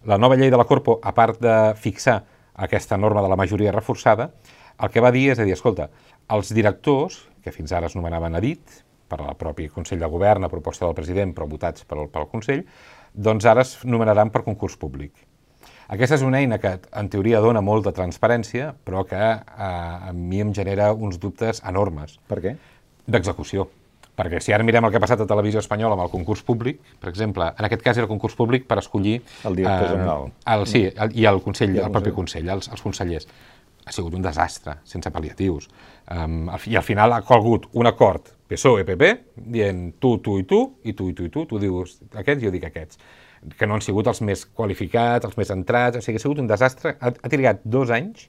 Speaker 2: La nova llei de la Corpo, a part de fixar aquesta norma de la majoria reforçada, el que va dir és a dir, escolta, els directors, que fins ara es nomenaven a dit, per al propi Consell de Govern, a proposta del president, però votats pel, pel Consell, doncs ara es nomenaran per concurs públic aquesta és una eina que, en teoria, dona molta transparència, però que eh, a mi em genera uns dubtes enormes.
Speaker 1: Per què?
Speaker 2: D'execució. Perquè si ara mirem el que ha passat a Televisió Espanyola amb el concurs públic, per exemple, en aquest cas era el concurs públic per escollir...
Speaker 1: El director eh, general.
Speaker 2: El, sí, el, i el Consell, I el, el propi Consell, els, els consellers. Ha sigut un desastre, sense pal·liatius. Um, I al final ha colgut un acord PSOE-PP dient tu, tu i tu, i tu i tu i tu, tu dius aquests, jo dic aquests que no han sigut els més qualificats, els més entrats, o sigui, ha sigut un desastre. Ha, ha trigat dos anys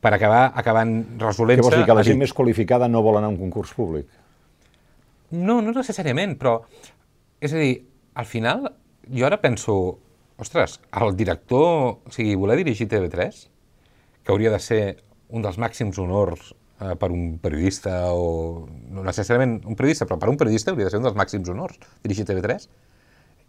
Speaker 2: per acabar acabant resolent-se...
Speaker 1: Què vols dir, que la gent més qualificada no vol anar a un concurs públic?
Speaker 2: No, no necessàriament, però... És a dir, al final, jo ara penso, ostres, el director, o sigui, voler dirigir TV3, que hauria de ser un dels màxims honors eh, per un periodista o no necessàriament un periodista, però per un periodista hauria de ser un dels màxims honors dirigir TV3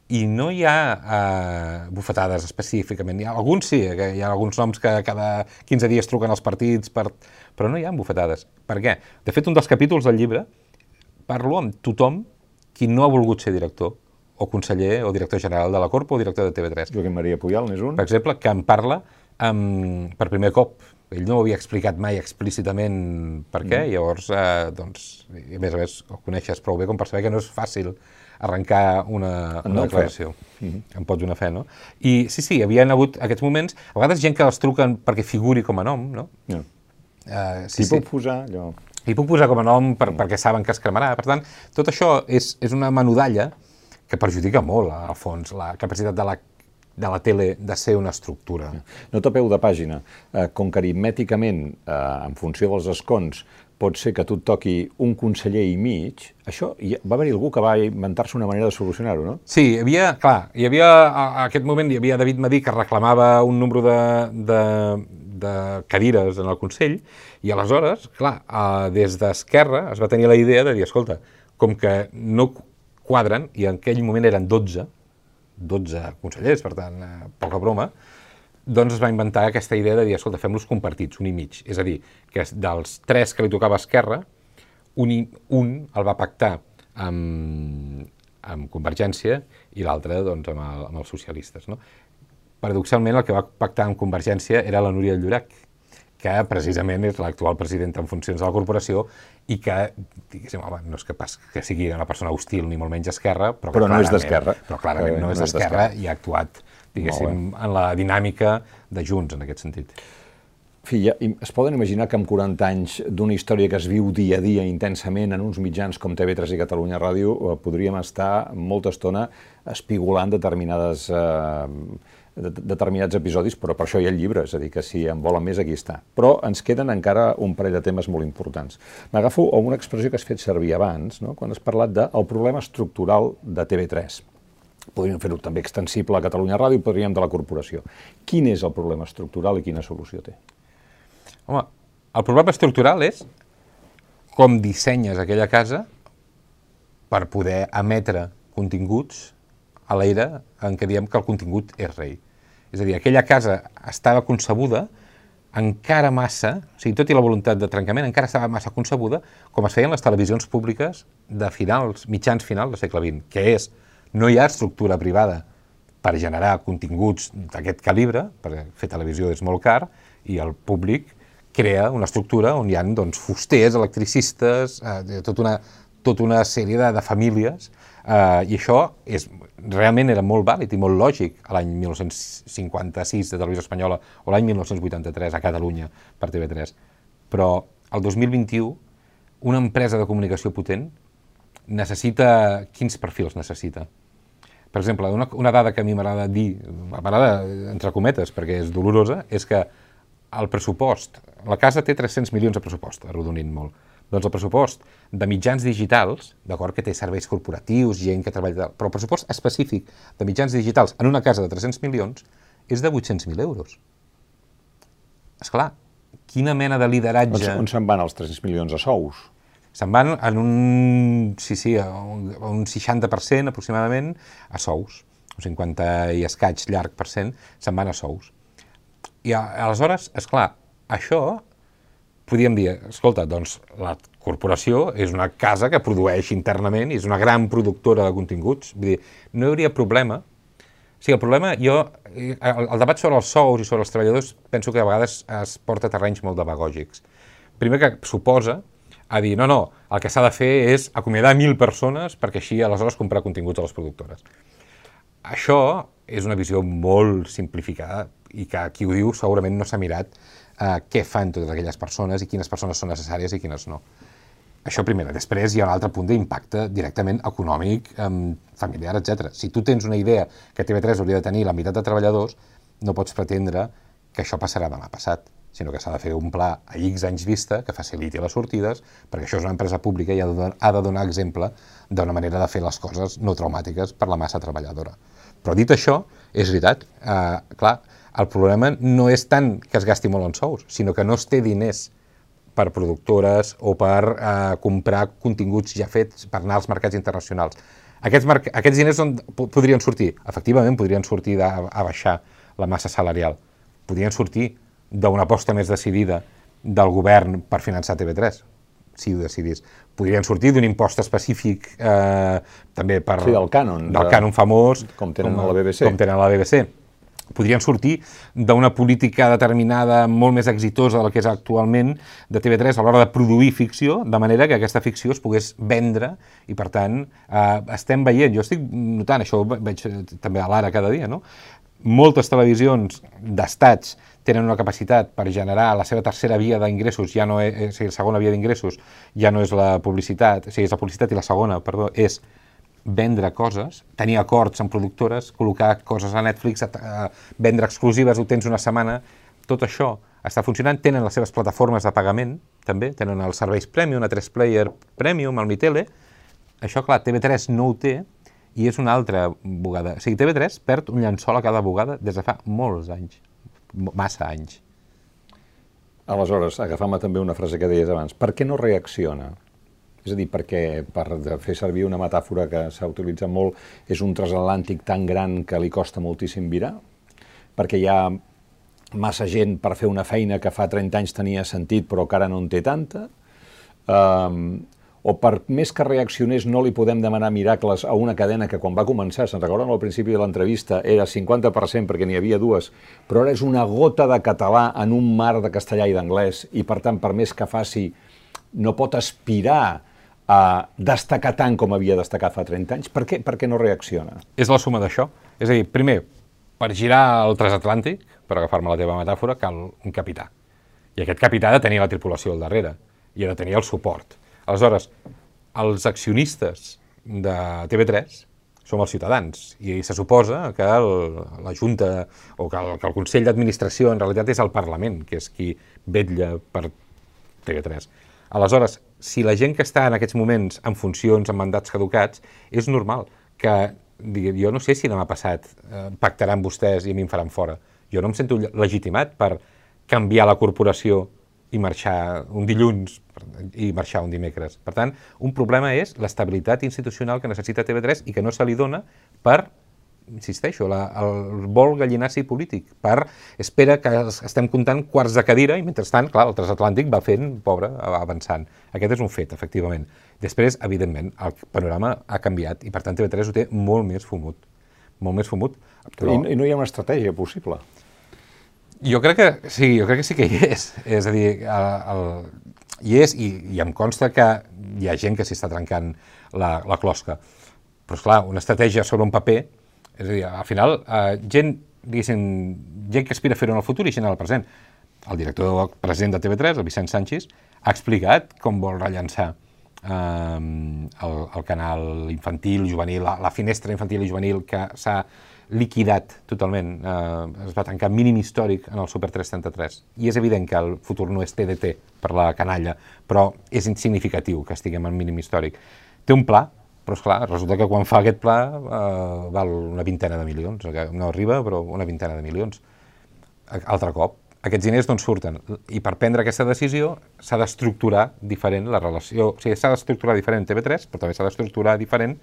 Speaker 2: i no hi ha uh, bufetades específicament. Hi ha alguns sí, que hi ha alguns noms que cada 15 dies truquen als partits, per... però no hi ha bufetades. Per què? De fet, un dels capítols del llibre parlo amb tothom qui no ha volgut ser director o conseller o director general de la Corpo o director de TV3.
Speaker 1: Joaquim Maria Puyal n'és un.
Speaker 2: Per exemple, que em parla um, per primer cop. Ell no ho havia explicat mai explícitament per què, mm. llavors, eh, doncs, i a més a més, ho coneixes prou bé com per saber que no és fàcil arrencar una, una declaració. Mm -hmm. Em pots donar fe, no? I sí, sí, hi havia hagut aquests moments, a vegades gent que els truquen perquè figuri com a nom, no?
Speaker 1: Yeah. Uh, sí, sí. puc posar allò...
Speaker 2: Hi puc posar com a nom per, mm. perquè saben que es cremarà. Per tant, tot això és, és una menudalla que perjudica molt, al fons, la capacitat de la de la tele de ser una estructura.
Speaker 1: Nota peu de pàgina. Eh, com que aritmèticament, eh, en funció dels escons, pot ser que tu et toqui un conseller i mig, això, va haver-hi algú que va inventar-se una manera de solucionar-ho, no?
Speaker 2: Sí, hi havia, clar, hi havia, a aquest moment hi havia David Madí que reclamava un número de, de, de cadires en el Consell, i aleshores, clar, eh, des d'Esquerra es va tenir la idea de dir, escolta, com que no quadren, i en aquell moment eren 12, 12 consellers, per tant, eh, poca broma, doncs es va inventar aquesta idea de dir, escolta, fem-los compartits, un i mig. És a dir, que dels tres que li tocava a Esquerra, un, i, un el va pactar amb, amb Convergència i l'altre doncs, amb, el, amb els socialistes. No? Paradoxalment, el que va pactar amb Convergència era la Núria Llorac, que precisament és l'actual president en funcions de la corporació i que, diguéssim, home, no és que pas que sigui una persona hostil ni molt menys esquerra, però,
Speaker 1: però no és d'esquerra.
Speaker 2: Però clarament no, no és d'esquerra i ha actuat diguéssim, en la dinàmica de Junts, en aquest sentit.
Speaker 1: fi, ja, es poden imaginar que amb 40 anys d'una història que es viu dia a dia intensament en uns mitjans com TV3 i Catalunya Ràdio eh, podríem estar molta estona espigolant determinades, eh, de, determinats episodis, però per això hi ha el llibre, és a dir, que si en volen més aquí està. Però ens queden encara un parell de temes molt importants. M'agafo a una expressió que has fet servir abans, no? quan has parlat del problema estructural de TV3 podríem fer-ho també extensible a Catalunya Ràdio podríem de la corporació. Quin és el problema estructural i quina solució té?
Speaker 2: Home, el problema estructural és com dissenyes aquella casa per poder emetre continguts a l'era en què diem que el contingut és rei. És a dir, aquella casa estava concebuda encara massa, o sigui, tot i la voluntat de trencament, encara estava massa concebuda com es feien les televisions públiques de finals, mitjans finals del segle XX, que és no hi ha estructura privada per generar continguts d'aquest calibre, perquè fer televisió és molt car, i el públic crea una estructura on hi ha doncs, fusters, electricistes, eh, tota, una, tota una sèrie de, de famílies, eh, i això és, realment era molt vàlid i molt lògic a l'any 1956 de Televisió Espanyola o l'any 1983 a Catalunya per TV3. Però el 2021 una empresa de comunicació potent necessita... Quins perfils necessita? Per exemple, una, una dada que a mi m'agrada dir, m'agrada entre cometes, perquè és dolorosa, és que el pressupost, la casa té 300 milions de pressupost, arrodonint molt, doncs el pressupost de mitjans digitals, d'acord que té serveis corporatius, gent que treballa... Però el pressupost específic de mitjans digitals en una casa de 300 milions és de 800.000 euros. És clar, quina mena de lideratge...
Speaker 1: On, se'n van els 300 milions de sous?
Speaker 2: Se'n van en un, sí, sí, un, un 60% aproximadament a sous. Un 50 i escaig llarg per cent se'n van a sous. I a, aleshores, és clar, això podríem dir, escolta, doncs la corporació és una casa que produeix internament i és una gran productora de continguts. Vull dir, no hi hauria problema. O sigui, el problema, jo, el, el debat sobre els sous i sobre els treballadors penso que a vegades es porta a terrenys molt demagògics. Primer que suposa a dir, no, no, el que s'ha de fer és acomiadar mil persones perquè així aleshores comprar continguts a les productores. Això és una visió molt simplificada i que qui ho diu segurament no s'ha mirat eh, què fan totes aquelles persones i quines persones són necessàries i quines no. Això primera. Després hi ha un altre punt d'impacte directament econòmic, eh, familiar, etc. Si tu tens una idea que TV3 hauria de tenir la meitat de treballadors, no pots pretendre que això passarà demà passat, sinó que s'ha de fer un pla a X anys vista que faciliti les sortides, perquè això és una empresa pública i ha de donar, ha de donar exemple d'una manera de fer les coses no traumàtiques per la massa treballadora. Però dit això, és veritat, eh, clar, el problema no és tant que es gasti molt en sous, sinó que no es té diners per productores o per eh, comprar continguts ja fets per anar als mercats internacionals. Aquests, aquests diners on podrien sortir? Efectivament, podrien sortir de, a baixar la massa salarial. Podrien sortir d'una aposta més decidida del govern per finançar TV3, si ho decidís. Podrien sortir d'un impost específic eh, també per...
Speaker 1: Sí, del cànon.
Speaker 2: Del cànon famós.
Speaker 1: Com tenen com, a la BBC.
Speaker 2: Com tenen a la BBC podrien sortir d'una política determinada molt més exitosa del que és actualment de TV3 a l'hora de produir ficció, de manera que aquesta ficció es pogués vendre i, per tant, eh, estem veient, jo estic notant, això ho veig també a l'ara cada dia, no? moltes televisions d'estats tenen una capacitat per generar la seva tercera via d'ingressos, ja no és, o sigui, la segona via d'ingressos ja no és la publicitat, o sigui, és la publicitat i la segona, perdó, és vendre coses, tenir acords amb productores, col·locar coses a Netflix, a, a vendre exclusives, ho tens una setmana, tot això està funcionant, tenen les seves plataformes de pagament, també, tenen els serveis Premium, a 3Player Premium, el Mitele, això, clar, TV3 no ho té, i és una altra bugada. O sigui, TV3 perd un llençol a cada bugada des de fa molts anys, massa anys.
Speaker 1: Aleshores, agafant-me també una frase que deies abans, per què no reacciona? És a dir, perquè, per fer servir una metàfora que s'ha utilitzat molt, és un transatlàntic tan gran que li costa moltíssim virar? Perquè hi ha massa gent per fer una feina que fa 30 anys tenia sentit però que ara no en té tanta? Um, o per més que reaccionés no li podem demanar miracles a una cadena que quan va començar, se'n recorden al principi de l'entrevista, era 50% perquè n'hi havia dues, però ara és una gota de català en un mar de castellà i d'anglès i per tant per més que faci no pot aspirar a destacar tant com havia destacat fa 30 anys? Per què, per què no reacciona?
Speaker 2: És la suma d'això. És a dir, primer, per girar el transatlàntic, per agafar-me la teva metàfora, cal un capità. I aquest capità ha de tenir la tripulació al darrere i ha de tenir el suport. Aleshores, els accionistes de TV3 som els ciutadans i se suposa que el, la Junta o que el, que el Consell d'Administració en realitat és el Parlament, que és qui vetlla per TV3. Aleshores, si la gent que està en aquests moments en funcions, en mandats caducats, és normal que, digui, jo no sé si demà passat eh, pactaran vostès i a mi em faran fora. Jo no em sento legitimat per canviar la corporació i marxar un dilluns i marxar un dimecres. Per tant, un problema és l'estabilitat institucional que necessita TV3 i que no se li dona per insisteixo, la, el vol gallinaci polític. Per, espera que estem comptant quarts de cadira i mentrestant, clar, el transatlàntic va fent, pobre, avançant. Aquest és un fet, efectivament. Després, evidentment, el panorama ha canviat i per tant TV3 ho té molt més fumut. Molt més fumut.
Speaker 1: Però... I, I no hi ha una estratègia possible?
Speaker 2: Jo crec que sí, jo crec que sí que hi és. És a dir, el, el, hi és i, i em consta que hi ha gent que s'hi està trencant la, la closca. Però, és clar, una estratègia sobre un paper és a dir, al final, eh, gent, diguéssim, gent que aspira a fer-ho en el futur i gent en el present. El director president de TV3, el Vicent Sánchez, ha explicat com vol rellençar el, el canal infantil, juvenil, la, la finestra infantil i juvenil que s'ha liquidat totalment, eh, es va tancar mínim històric en el Super 333. I és evident que el futur no és TDT per la canalla, però és insignificatiu que estiguem en mínim històric. Té un pla, però és clar, resulta que quan fa aquest pla eh, val una vintena de milions, no arriba, però una vintena de milions. Altre cop, aquests diners d'on surten? I per prendre aquesta decisió s'ha d'estructurar diferent la relació, o sigui, s'ha d'estructurar diferent TV3, però també s'ha d'estructurar diferent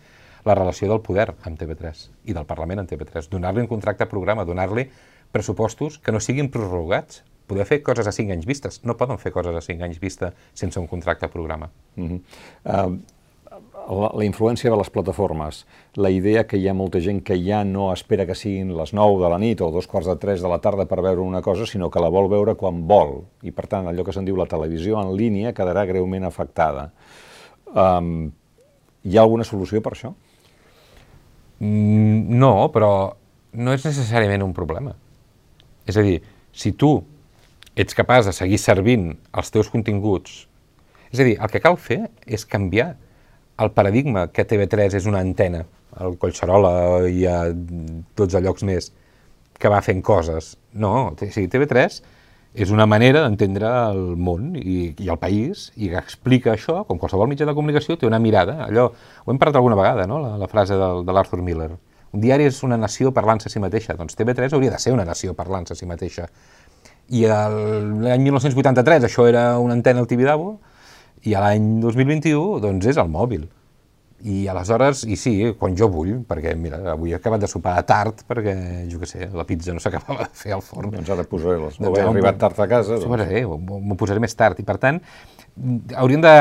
Speaker 2: la relació del poder amb TV3 i del Parlament amb TV3. Donar-li un contracte programa, donar-li pressupostos que no siguin prorrogats. Poder fer coses a 5 anys vistes. No poden fer coses a 5 anys vista sense un contracte programa. Uh -huh.
Speaker 1: uh, la, la influència de les plataformes, la idea que hi ha molta gent que ja no espera que siguin les 9 de la nit o dos quarts de 3 de la tarda per veure una cosa, sinó que la vol veure quan vol. I, per tant, allò que se'n diu la televisió en línia quedarà greument afectada. Um, hi ha alguna solució per això?
Speaker 2: Mm, no, però no és necessàriament un problema. És a dir, si tu ets capaç de seguir servint els teus continguts, és a dir, el que cal fer és canviar el paradigma que TV3 és una antena, al Collserola i a 12 llocs més, que va fent coses. No, o sigui, TV3 és una manera d'entendre el món i, i el país i que explica això, com qualsevol mitjà de comunicació, té una mirada. Allò, ho hem parlat alguna vegada, no? la, la frase de, de l'Arthur Miller. Un diari és una nació parlant-se a si mateixa. Doncs TV3 hauria de ser una nació parlant-se a si mateixa. I l'any 1983 això era una antena al Tibidabo i l'any 2021 doncs és el mòbil. I aleshores, i sí, quan jo vull, perquè mira, avui he acabat de sopar tard perquè, jo què sé, la pizza no s'acabava de fer al forn.
Speaker 1: Doncs ara posaré les... No doncs he arribat tard a casa.
Speaker 2: Doncs. Posaré, m'ho posaré més tard. I per tant, hauríem de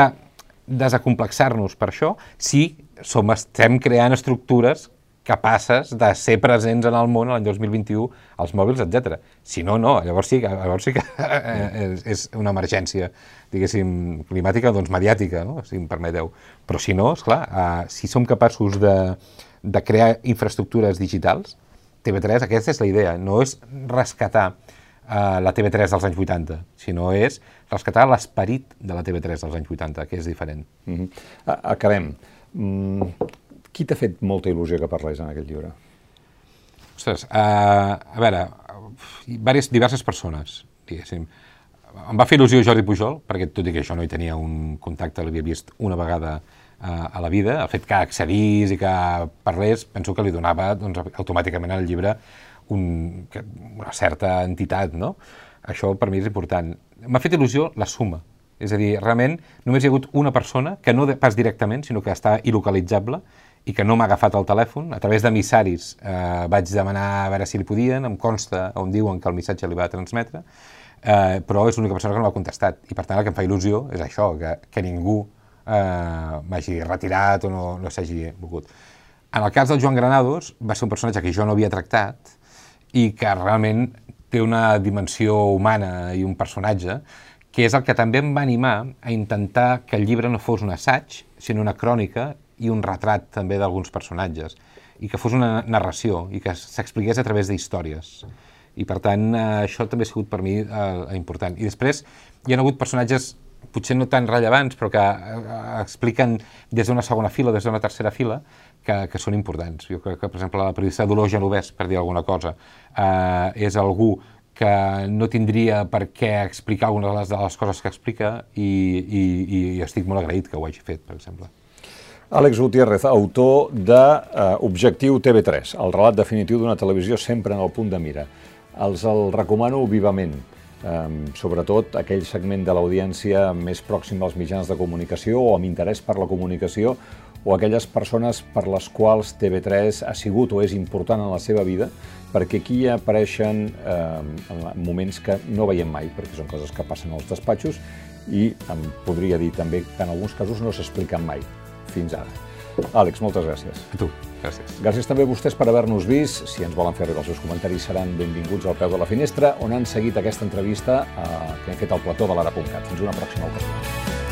Speaker 2: desacomplexar-nos per això si som, estem creant estructures capaces de ser presents en el món l'any 2021, els mòbils, etc. Si no, no, llavors sí, llavors sí que és, és una emergència, diguéssim, climàtica, doncs mediàtica, no? si em permeteu. Però si no, esclar, uh, si som capaços de, de crear infraestructures digitals, TV3, aquesta és la idea, no és rescatar uh, la TV3 dels anys 80, sinó és rescatar l'esperit de la TV3 dels anys 80, que és diferent. Mm
Speaker 1: -hmm. Acabem. Mm, qui t'ha fet molta il·lusió que parlés en aquest llibre?
Speaker 2: Ostres, uh, a veure, diverses, diverses persones, diguéssim. Em va fer il·lusió Jordi Pujol, perquè tot i que això no hi tenia un contacte, l'havia vist una vegada uh, a la vida, el fet que accedís i que parlés, penso que li donava doncs, automàticament al llibre un, una certa entitat, no? Això per mi és important. M'ha fet il·lusió la suma, és a dir, realment només hi ha hagut una persona que no pas directament, sinó que està il·localitzable i que no m'ha agafat el telèfon. A través d'emissaris eh, vaig demanar a veure si li podien, em consta on diuen que el missatge li va transmetre, eh, però és l'única persona que no m'ha contestat. I per tant el que em fa il·lusió és això, que, que ningú eh, m'hagi retirat o no, no s'hagi volgut. En el cas del Joan Granados va ser un personatge que jo no havia tractat i que realment té una dimensió humana i un personatge que és el que també em va animar a intentar que el llibre no fos un assaig, sinó una crònica i un retrat també d'alguns personatges, i que fos una narració i que s'expliqués a través d'històries. I per tant, eh, això també ha sigut per mi eh, important. I després hi ha hagut personatges potser no tan rellevants, però que eh, expliquen des d'una segona fila, des d'una tercera fila, que, que són importants. Jo crec que, per exemple, la periodista Dolors Genovès, per dir alguna cosa, eh, és algú que no tindria per què explicar algunes de les, de les coses que explica i, i, i estic molt agraït que ho hagi fet, per exemple.
Speaker 1: Àlex Gutiérrez, autor d'Objectiu uh, TV3, el relat definitiu d'una televisió sempre en el punt de mira. Els el recomano vivament, sobretot aquell segment de l'audiència més pròxim als mitjans de comunicació o amb interès per la comunicació o aquelles persones per les quals TV3 ha sigut o és important en la seva vida, perquè aquí apareixen eh, en moments que no veiem mai, perquè són coses que passen als despatxos i em podria dir també que en alguns casos no s'expliquen mai fins ara. Àlex, moltes gràcies.
Speaker 2: A tu, gràcies.
Speaker 1: Gràcies també a vostès per haver-nos vist. Si ens volen fer arribar els seus comentaris seran benvinguts al peu de la finestra, on han seguit aquesta entrevista eh, que hem fet al plató de l'ara.cat. Fins una pròxima ocasió.